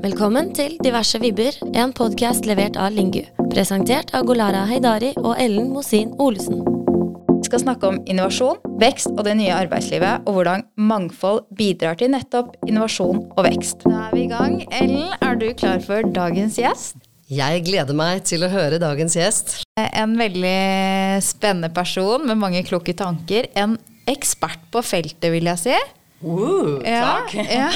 Velkommen til Diverse vibber, en podkast levert av Lingu. Presentert av Golara Heidari og Ellen Mosin Olesen. Vi skal snakke om innovasjon, vekst og det nye arbeidslivet, og hvordan mangfold bidrar til nettopp innovasjon og vekst. Da er vi i gang. Ellen, er du klar for dagens gjest? Jeg gleder meg til å høre dagens gjest. En veldig spennende person med mange kloke tanker. En ekspert på feltet, vil jeg si. Uh, Ja, takk. ja.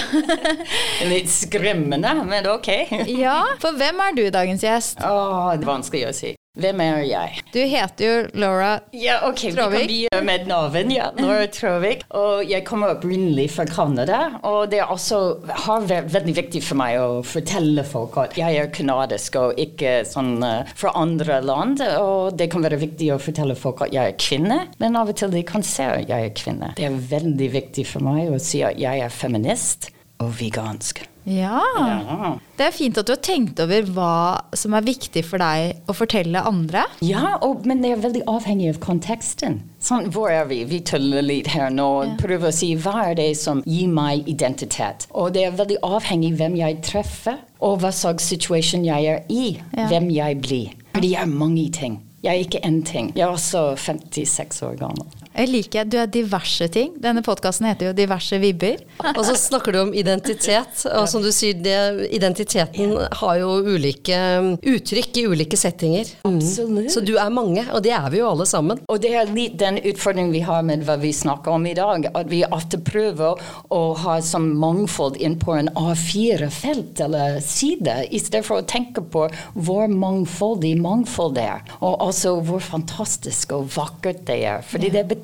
Litt skremmende, men ok. ja, for hvem er du, dagens gjest? Åh, det er vanskelig å si. Hvem er jeg? Du heter jo Laura Ja, ok, vi kan begynne med navn. Ja, Laura Tråvik. Og jeg kommer opprinnelig fra Canada. Og det er også, har vært veldig viktig for meg å fortelle folk at jeg er kanadisk og ikke sånn eh, fra andre land. Og det kan være viktig å fortelle folk at jeg er kvinne, men av og til de kan se at jeg er kvinne. Det er veldig viktig for meg å si at jeg er feminist og vegansk. Ja. Ja. Det er fint at du har tenkt over hva som er viktig for deg å fortelle andre. Ja, og, men det er veldig avhengig av konteksten. Sånn, hvor er vi? Vi tuller litt her nå og prøver å si hva er det som gir meg identitet. Og det er veldig avhengig hvem jeg treffer, og hva slags situasjon jeg er i. Ja. Hvem jeg blir. For det er mange ting. Jeg er ikke én ting. Jeg er også 56 år gammel. Jeg liker Du er diverse ting. Denne podkasten heter jo Diverse vibber. Og så snakker du om identitet. Og som du sier, det, identiteten har jo ulike um, uttrykk i ulike settinger. Mm. Absolutt. Så du er mange, og det er vi jo alle sammen. Og det er litt den utfordringen vi har med hva vi snakker om i dag. At vi ofte prøver å ha som mangfold inn på en A4-felt eller side, i stedet for å tenke på hvor mangfoldig mangfold det er. Og også hvor fantastisk og vakkert det er. Fordi det betyr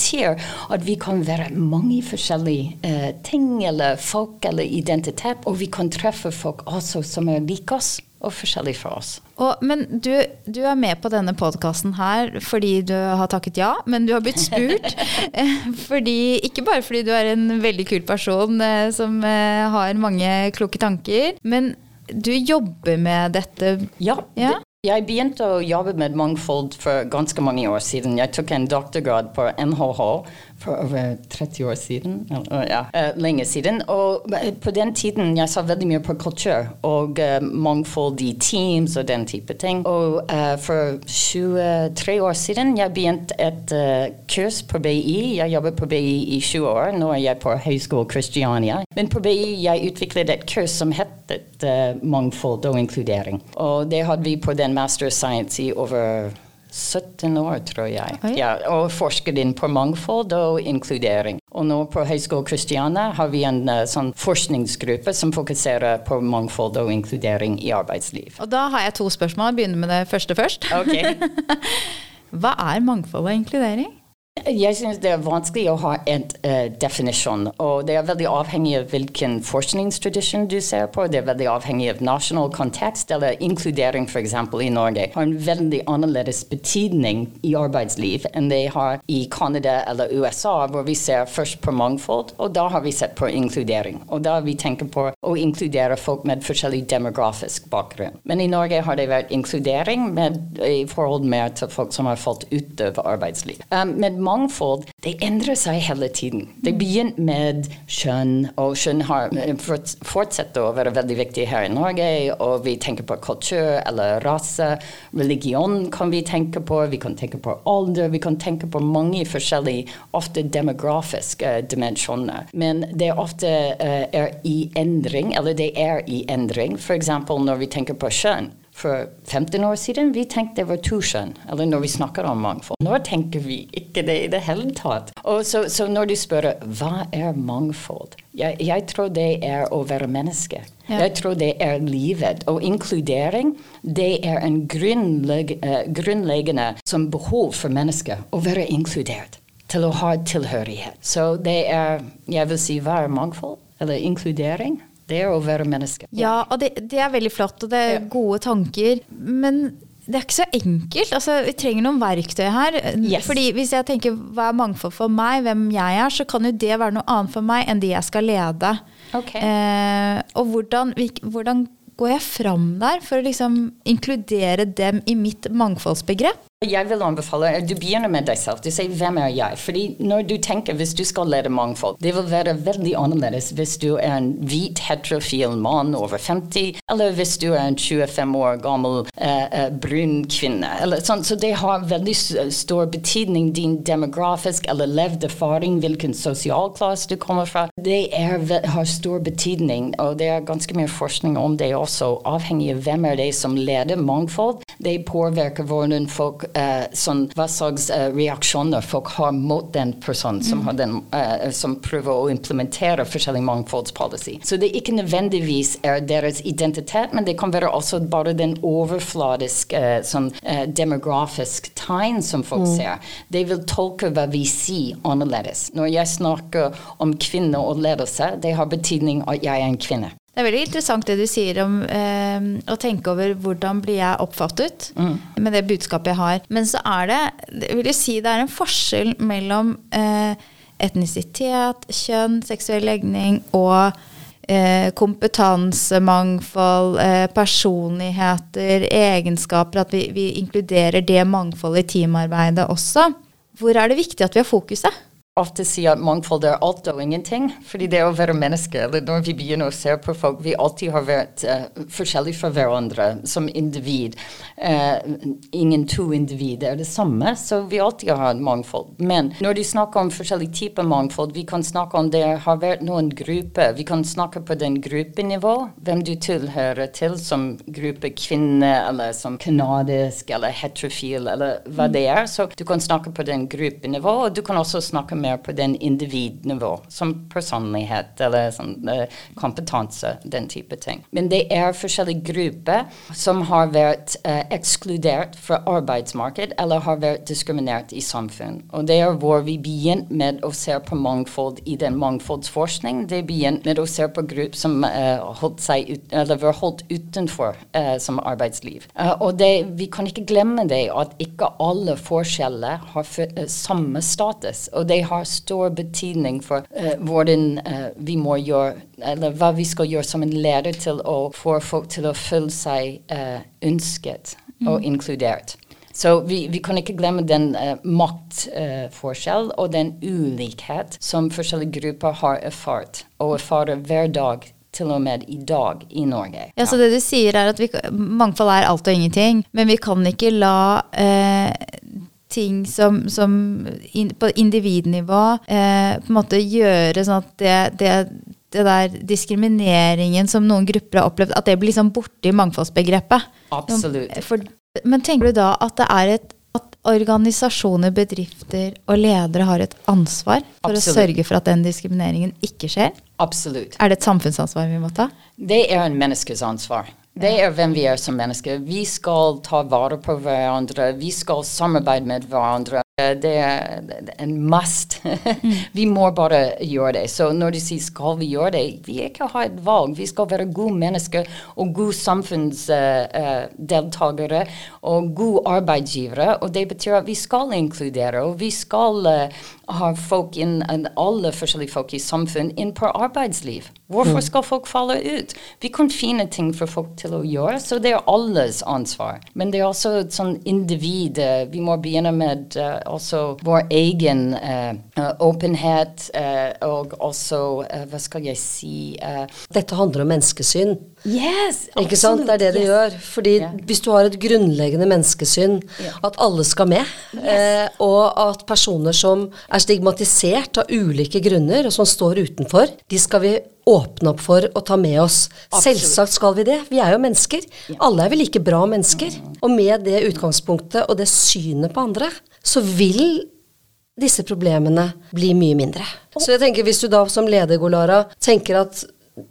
at vi kan være mange forskjellige eh, ting eller folk eller identitet, og vi kan treffe folk også som er like oss og forskjellige fra oss. Og, men du, du er med på denne podkasten her fordi du har takket ja, men du har blitt spurt. eh, fordi, ikke bare fordi du er en veldig kul person eh, som eh, har mange kloke tanker, men du jobber med dette. Ja. Ja. Jeg begynte å jobbe med mangfold for ganske mange år siden. Jeg tok en doktorgrad på NHH for over 30 år siden. Ja, eh, lenge siden. Og eh, på den tiden jeg så veldig mye på kultur og eh, mangfold i teams og den type ting. Og for 23 år siden jeg begynte et kurs på BI. Jeg jobbet på BI i 20 år. Nå er jeg på Høgskolen Kristiania. Men på BI jeg utviklet et kurs som het mangfold og inkludering. Og det hadde vi på den Master of Science i over 17 år, tror jeg. Ja, og forsket inn på mangfold og inkludering. Og nå på Høgskolen Kristiania har vi en uh, sånn forskningsgruppe som fokuserer på mangfold og inkludering i arbeidsliv. Og da har jeg to spørsmål. Begynner med det første først. Okay. Hva er mangfold og inkludering? Jeg synes det er vanskelig å ha en uh, definisjon, og det er veldig avhengig av hvilken forskningstradisjon du ser på. Det er veldig avhengig av nasjonal kontekst, eller inkludering f.eks. i Norge har en veldig annerledes betydning i arbeidsliv enn det har i Canada eller USA, hvor vi ser først på mangfold, og da har vi sett på inkludering. Og da har vi tenkt på å inkludere folk med forskjellig demografisk bakgrunn. Men i Norge har det vært inkludering med, i forhold mer til folk som har falt ut av arbeidsliv. Um, med mangfold, det endrer seg hele tiden. Det begynte med kjønn, og kjønn har fortsatt fortsetter å være veldig viktig her i Norge, og vi tenker på kultur eller rase. Religion kan vi tenke på, vi kan tenke på alder, vi kan tenke på mange forskjellige, ofte demografiske eh, dimensjoner. Men det ofte eh, er i endring, eller det er i endring. F.eks. når vi tenker på kjønn. For 15 år siden vi tenkte det var to kjønn, eller når vi snakker om mangfold. Nå tenker vi ikke det i det hele tatt. Og så, så når du spør hva er mangfold, jeg, jeg tror det er å være menneske. Ja. Jeg tror det er livet. Og inkludering, det er en grunnlegg, uh, grunnleggende som behov for mennesker å være inkludert. Til å ha tilhørighet. Så det er, jeg vil si, hva er mangfold? Eller inkludering? Det å være menneske. Ja, og det, det er veldig flott, og det er Ja. gode tanker. Men det er ikke så enkelt. Altså, vi trenger noen verktøy her. Yes. Fordi Hvis jeg tenker hva er mangfold for meg, hvem jeg er, så kan jo det være noe annet for meg enn de jeg skal lede. Okay. Eh, og hvordan, hvordan går jeg fram der for å liksom inkludere dem i mitt mangfoldsbegrep? Jeg vil anbefale at du begynner med deg selv. Du sier 'hvem er jeg?' Fordi når du tenker hvis du skal lede mangfold, det vil være veldig annerledes hvis du er en hvit, heterofil mann over 50, eller hvis du er en 25 år gammel eh, eh, brun kvinne. Eller sånn. Så det har veldig stor betydning din demografisk eller levd erfaring, hvilken sosialklasse du kommer fra. Det er, har stor betydning, og det er ganske mye forskning om det også, avhengig av hvem er det som leder mangfold. Det påvirker hvordan folk eh, sånn, hva slags eh, reaksjoner folk har mot den personen som, mm. den, eh, som, prøver å implementere forskjellig mangfoldspolicy. Så det ikke nødvendigvis er deres identitet, men det kan være også bare den overfladiske eh, sånn, eh, demografisk tegn som folk mm. ser. De vil tolke hva vi sier annerledes. Når jeg snakker om kvinner og ledelse, det har betydning at jeg er en kvinne. Det er veldig interessant det du sier om eh, å tenke over hvordan blir jeg oppfattet mm. med det budskapet jeg har. Men så er det vil jeg si det er en forskjell mellom eh, etnisitet, kjønn, seksuell legning og eh, kompetanse, mangfold, eh, personligheter, egenskaper. At vi, vi inkluderer det mangfoldet i teamarbeidet også. Hvor er det viktig at vi har fokuset? Ofte sier at mangfold er alt og ingenting. Fordi det å være menneske, eller når vi begynner å se på folk Vi alltid har vært uh, forskjellige fra hverandre som individ. Uh, ingen to individ er det samme, så vi alltid har et mangfold. Men når de snakker om forskjellige typer mangfold, vi kan snakke om det har vært noen grupper. Vi kan snakke på den gruppenivå, hvem du tilhører til som gruppe kvinne, eller som kanadisk, eller heterofil, eller hva det er. Så du kan snakke på den gruppenivå, og du kan også snakke mer på den individnivå, som personlighet eller sånn, uh, kompetanse, den type ting. Men det er forskjellige grupper som har vært eh, ekskludert fra arbeidsmarked eller har vært diskriminert i samfunn. Og det er hvor vi begynte med å se på mangfold i den mangfoldsforskning. Det begynte med å se på grupper som eh, holdt seg ut, eller var holdt utenfor som arbeidsliv. og det, vi kan ikke glemme det at ikke alle forskjeller har samme status. og det har stor betydning for uh, hvordan uh, vi må gjøre, eller hva vi skal gjøre som en leder til å få folk til å føle seg uh, ønsket mm. og inkludert. Så vi, vi, kan ikke glemme den uh, maktforskjell uh, og den ulikhet som forskjellige grupper har erfart, og erfarer hver dag. Til og med i dag i Norge. Ja, Så det du sier er at vi, mangfold er alt og ingenting, men vi kan ikke la eh, ting som, som in, på individnivå eh, på en måte gjøre sånn at det, det, det, der diskrimineringen som noen grupper har opplevd, at det blir liksom borte i mangfoldsbegrepet. Absolutt. For, men tenker du da at det er et at organisasjoner, bedrifter og ledere har et ansvar for Absolutt. å sørge for at den diskrimineringen ikke skjer? Absolutt. Er det et samfunnsansvar vi må ta? Det er en menneskes ansvar. Det er hvem vi er som mennesker. Vi skal ta vare på hverandre. Vi skal samarbeide med hverandre. Det er en must. vi må bare gjøre det. Så når de sier 'skal vi gjøre det', vi ikke har et valg. Vi skal være gode mennesker og gode samfunnsdeltakere uh, og gode arbeidsgivere. Og det betyr at vi skal inkludere, og vi skal uh, ha folk inn, alle forskjellige folk i samfunn inn på arbeidsliv. Hvorfor mm. skal folk falle ut? Vi kan finne ting for folk til å gjøre, så det er alles ansvar. Men det er også et sånn individ. Uh, vi må begynne med uh, også vår egen uh, åpenhet uh, og også Hva skal jeg si Dette handler om menneskesyn. Yes, Ikke sant? Det er det det yes. gjør. Fordi yeah. hvis du har et grunnleggende menneskesyn, yeah. at alle skal med, yes. og at personer som er stigmatisert av ulike grunner, og som står utenfor, de skal vi åpne opp for å ta med oss. Absolutt. Selvsagt skal vi det. Vi er jo mennesker. Alle er vel like bra mennesker. Mm. Og med det utgangspunktet og det synet på andre, så vil disse problemene bli mye mindre. Så jeg tenker hvis du da som leder, Golara, tenker at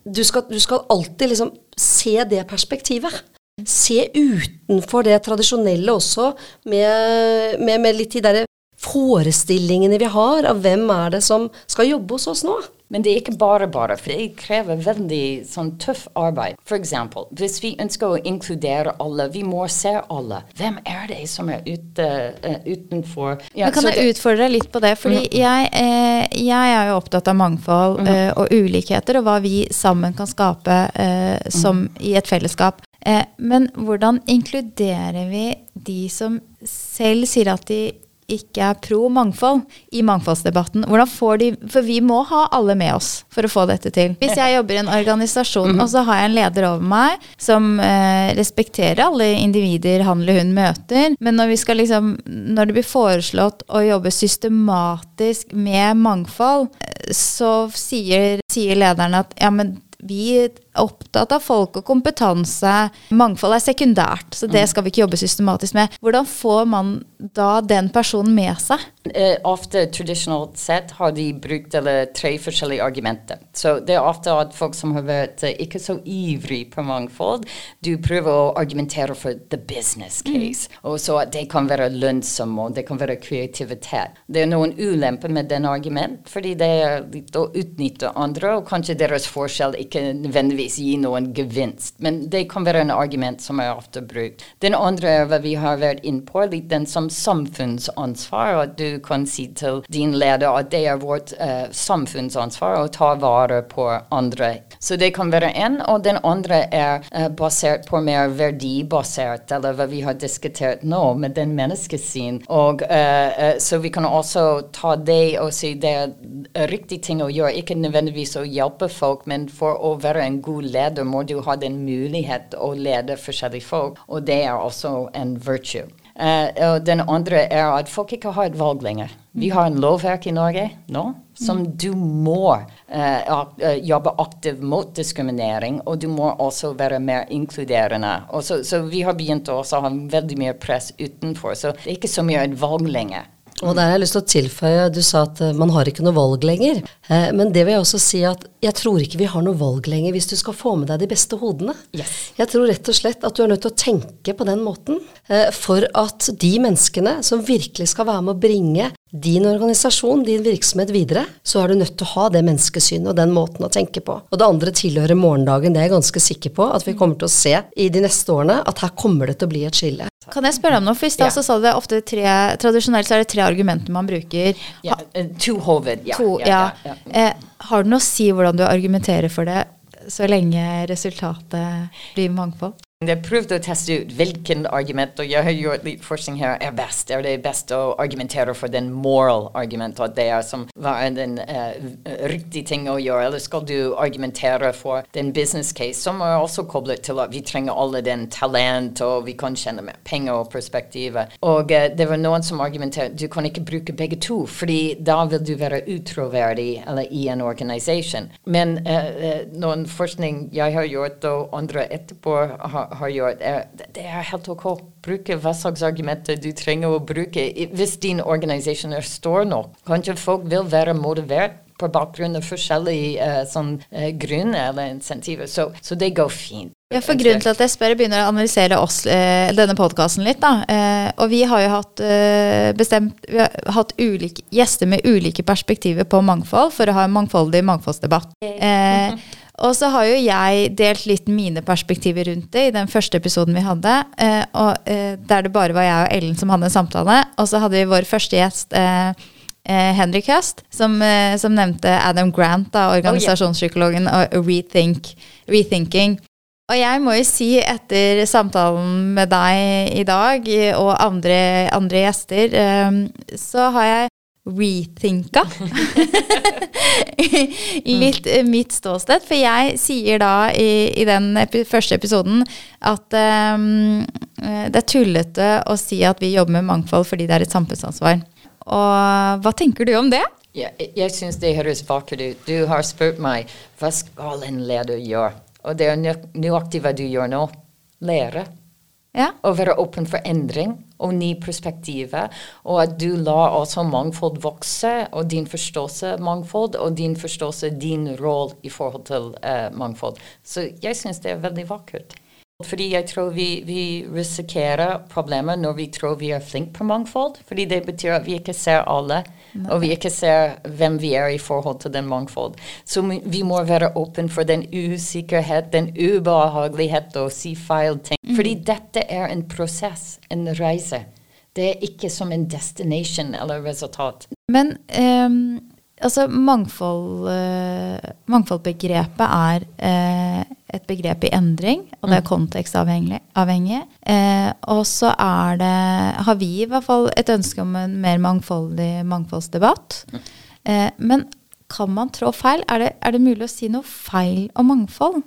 du skal, du skal alltid liksom se det perspektivet. Se utenfor det tradisjonelle også, med, med, med litt de derre forestillingene vi har av hvem er det som skal jobbe hos oss nå. Men det er ikke bare bare, for det krever veldig sånn tøff arbeid. F.eks. hvis vi ønsker å inkludere alle, vi må se alle. Hvem er det som er ute, uh, utenfor ja, Men Kan jeg det, utfordre deg litt på det? Fordi mm. jeg, eh, jeg, er jo opptatt av mangfold mm. uh, og ulikheter, og hva vi sammen kan skape uh, som mm. i et fellesskap. Eh, men hvordan inkluderer vi de som selv sier at de ikke er pro mangfold i mangfoldsdebatten. Hvordan får de, For vi må ha alle med oss for å få dette til. Hvis jeg jobber i en organisasjon, og så har jeg en leder over meg som eh, respekterer alle individer han eller hun møter, men når, vi skal liksom, når det blir foreslått å jobbe systematisk med mangfold, eh, så sier, sier lederen at ja, men vi opptatt av folk og kompetanse. Mangfold er sekundært, så det mm. skal vi ikke jobbe systematisk med. Hvordan får man da den personen med seg? Uh, ofte tradisjonelt sett har de brukt eller, tre forskjellige argumenter. Så det er ofte at folk som har vært uh, ikke så ivrig på mangfold, du prøver å argumentere for the business mm. case. Mm. Og så at det kan være lønnsomt, og det kan være kreativitet. Det er noen ulemper med den argument, fordi det er litt å utnytte andre, og kanskje deres forskjell ikke nødvendigvis gir noen gevinst. Men det kan være en argument som er ofte brukt. Den andre er hva vi har vært inne på, litt den som samfunnsansvar. at du kan si til din leder at det er vårt uh, samfunnsansvar å ta vare på andre. Så det kan være en, og den andre er uh, basert på mer verdibasert, eller hva vi har diskutert nå, med den menneskesyn. Og uh, så vi kan også ta det og si det er riktig ting å gjøre, ikke nødvendigvis å hjelpe folk, men for å være en god leder må du ha den mulighet å lede forskjellige folk, og det er også en virtue. Uh, og den andre er at folk ikke har et valg lenger. Vi har en lovverk i Norge nå som mm. du må uh, jobbe aktivt mot diskriminering, og du må også være mer inkluderende. Så, så, vi har begynt å ha veldig mye press utenfor, så det er ikke så mye et valg lenger. Og der har jeg lyst til å tilføye, Du sa at man har ikke noe valg lenger. Men det vil jeg også si at jeg tror ikke vi har noe valg lenger hvis du skal få med deg de beste hodene. Yes. Jeg tror rett og slett at du er nødt til å tenke på den måten for at de menneskene som virkelig skal være med å bringe din organisasjon, din virksomhet videre, så er du nødt til å ha det menneskesynet og den måten å tenke på. Og det andre tilhører morgendagen. Det er jeg ganske sikker på at vi kommer til å se i de neste årene, at her kommer det til å bli et skille. Kan jeg spørre om noe? For i stad ja. sa du det ofte tre Tradisjonelt så er det tre argumenter man bruker. Ja, eh, to hoved. Ja. To, ja. ja. Eh, har det noe å si hvordan du argumenterer for det, så lenge resultatet blir mangfold? Jeg prøvd å teste ut hvilken argument, og jeg har gjort litt forskning her, er best. Er det best å argumentere for den moral argument, at det er som var den uh, riktige ting å gjøre, eller skal du argumentere for den business case, som er også koblet til at vi trenger alle den talent, og vi kan tjene mer penger og perspektivet. Og uh, det var noen som argumenterte du kan ikke bruke begge to, fordi da vil du være utroverdig eller i en organisation. Men uh, noen forskning jeg har gjort, og andre etterpå har har gjort, er, det er helt OK. Bruke hva slags argumenter du trenger å bruke. Hvis din organisasjon er stor nok, kanskje folk vil være motivert på bakgrunn av forskjellige uh, sånn, uh, grunner eller insentiver. Så, så, det går fint. Ja, for Grunnen til at jeg spør, begynner å analysere oss, eh, denne podkasten litt. da, eh, Og vi har jo hatt eh, bestemt, har hatt ulike, gjester med ulike perspektiver på mangfold for å ha en mangfoldig mangfoldsdebatt. Og så har jo jeg delt litt mine perspektiver rundt det i den første episoden vi hadde. Eh, og, eh, der det bare var jeg og Ellen som hadde en samtale. Og så hadde vi vår første gjest, eh, Henrik Høst, som, som, nevnte Adam Grant, da, organisasjonspsykologen, og Rethink, Rethinking. Og jeg må jo si, etter samtalen med deg i dag og andre, andre gjester, så har jeg rethinka litt eh, mitt ståsted. For jeg sier da i, i den epi første episoden at um, det er tullete å si at vi jobber med mangfold fordi det er et samfunnsansvar. Og hva tenker du om det? Ja, jeg syns det høres vakkert ut. Du har spurt meg hva skal en leder gjøre? Og det er nøyaktig hva du gjør nå. Lære. Ja. Og være åpen for endring og nye perspektiver. Og at du lar også mangfold vokse, og din forståelse mangfold, og din forståelse din rolle i forhold til uh, mangfold. Så jeg syns det er veldig vakkert. Fordi jeg tror vi, vi, risikerer problemer når vi tror vi er flinke på mangfold. Fordi det betyr at vi ikke ser alle, Nei. og vi ikke ser hvem vi er i forhold til den mangfold. Så vi må være åpne for den usikkerhet, den ubehagelighet å si feil ting. Mm. Fordi dette er en prosess, en reise. Det er ikke som en destination eller resultat. Men um altså mangfold, uh, mangfoldbegrepet er uh, et begrep i endring, og det er mm. kontekstavhengig. Uh, og så er det Har vi i hvert fall et ønske om en mer mangfoldig mangfoldsdebatt. Mm. men kan man trå feil? Er det, er det mulig å si noe feil om mangfold?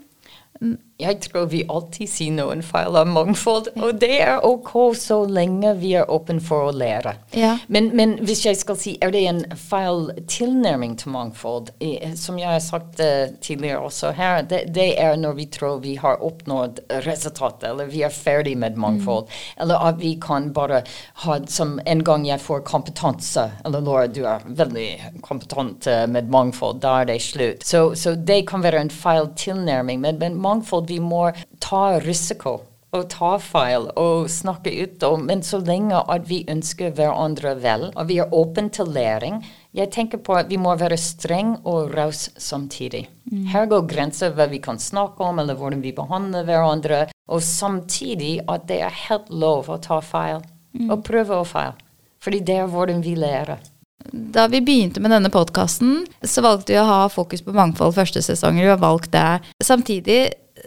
Jeg tror vi alltid sier noen feil av mangfold, og det er ok så lenge vi er åpne for å lære. Ja. Men, men, hvis jeg skal si, er det en feil tilnærming til mangfold? Som jeg har sagt uh, tidligere også her, det, det, er når vi tror vi har oppnådd resultatet, eller vi er ferdig med mangfold. Mm. Eller at vi kan bare ha som en gang jeg får kompetanse, eller Laura, du er veldig kompetent uh, med mangfold, da er det slutt. Så, so det kan være en feil tilnærming. men, men mangfold vi må ta risiko og ta feil og snakke ut Og, men så lenge at vi ønsker hverandre vel, og vi er åpne til læring Jeg tenker på at vi må være streng og raus samtidig. Mm. Her går grenser hva vi kan snakke om, eller hvordan vi behandler hverandre, og samtidig at det er helt lov å ta feil, mm. og prøve å feile. Fordi det er hvordan vi lærer. Da vi begynte med denne podkasten, så valgte vi å ha fokus på mangfold første sesonger. Vi har valgt det. Samtidig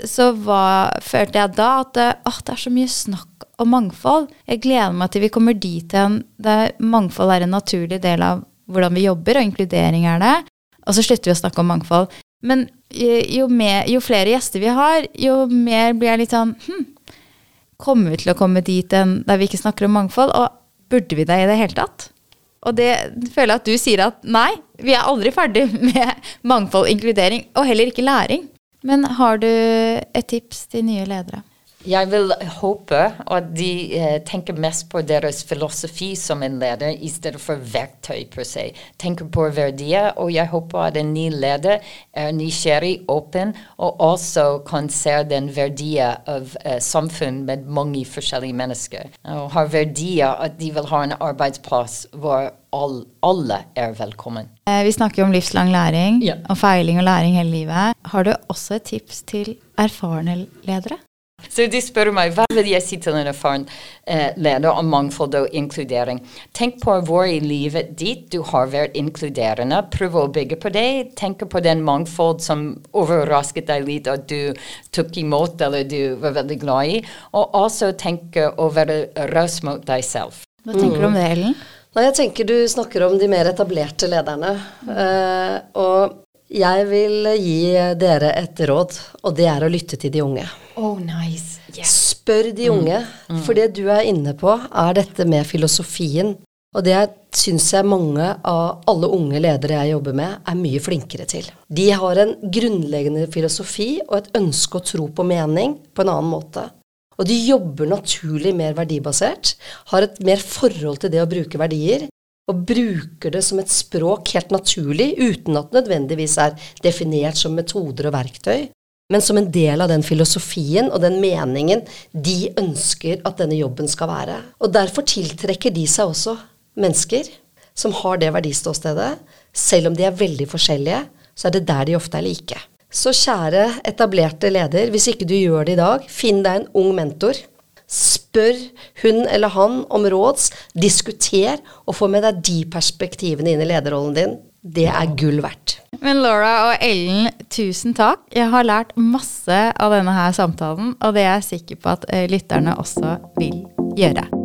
så var, følte jeg da at åh, det er så mye snakk om mangfold. Jeg gleder meg til vi kommer dit igjen der mangfold er en naturlig del av hvordan vi jobber, og inkludering er det. Og så slutter vi å snakke om mangfold. Men jo, mer, jo flere gjester vi har, jo mer blir jeg litt sånn hm, Kommer vi til å komme dit enn der vi ikke snakker om mangfold? Og burde vi det i det hele tatt? Og det føler jeg at du sier at nei, vi er aldri ferdig med mangfold, inkludering, og heller ikke læring. Men har du et tips til nye ledere? Jeg vil håpe at de eh, tenker mest på deres filosofi som en leder, i stedet for verktøy per se. Tenker på verdier, og jeg håper at en ny leder er nysgjerrig, åpen, og også kan se den verdien av eh, samfunn med mange forskjellige mennesker. Og har verdier at de vil ha en arbeidsplass hvor all, alle er velkommen. Eh, vi snakker jo om livslang læring ja. og feiling og læring hele livet. Har du også et tips til erfarne ledere? Så de spør meg hva vil jeg si til en erfaren eh, leder om mangfold og inkludering. Tenk på hvor i livet ditt du har vært inkluderende. Prøv å bygge på det. Tenk på den mangfold som overrasket deg litt at du tok imot eller du var veldig glad i. Og også tenk å være raus mot deg selv. Hva tenker du om det, Ellen? Nei, jeg tenker du snakker om de mer etablerte lederne. Uh, og jeg vil gi dere et råd, og det er å lytte til de unge. Oh, nice. Yes. Spør de unge, mm. mm. for det du er inne på, er dette med filosofien. Og det syns jeg mange av alle unge ledere jeg jobber med, er mye flinkere til. De har en grunnleggende filosofi og et ønske og tro på mening på en annen måte. Og de jobber naturlig mer verdibasert, har et mer forhold til det å bruke verdier, og bruker det som et språk helt naturlig, uten at det nødvendigvis er definert som metoder og verktøy, men som en del av den filosofien og den meningen de ønsker at denne jobben skal være. Og derfor tiltrekker de seg også mennesker som har det verdiståstedet. Selv om de er veldig forskjellige, så er det der de ofte er like. Så kjære etablerte leder, hvis ikke du gjør det i dag, finn deg en ung mentor Spør hun eller han om råds, diskuter, og få med deg de perspektivene inn i lederrollen din. Det er gull verdt. Men Laura og Ellen, tusen takk. Jeg har lært masse av denne her samtalen, og det er jeg sikker på at eh, lytterne også vil gjøre.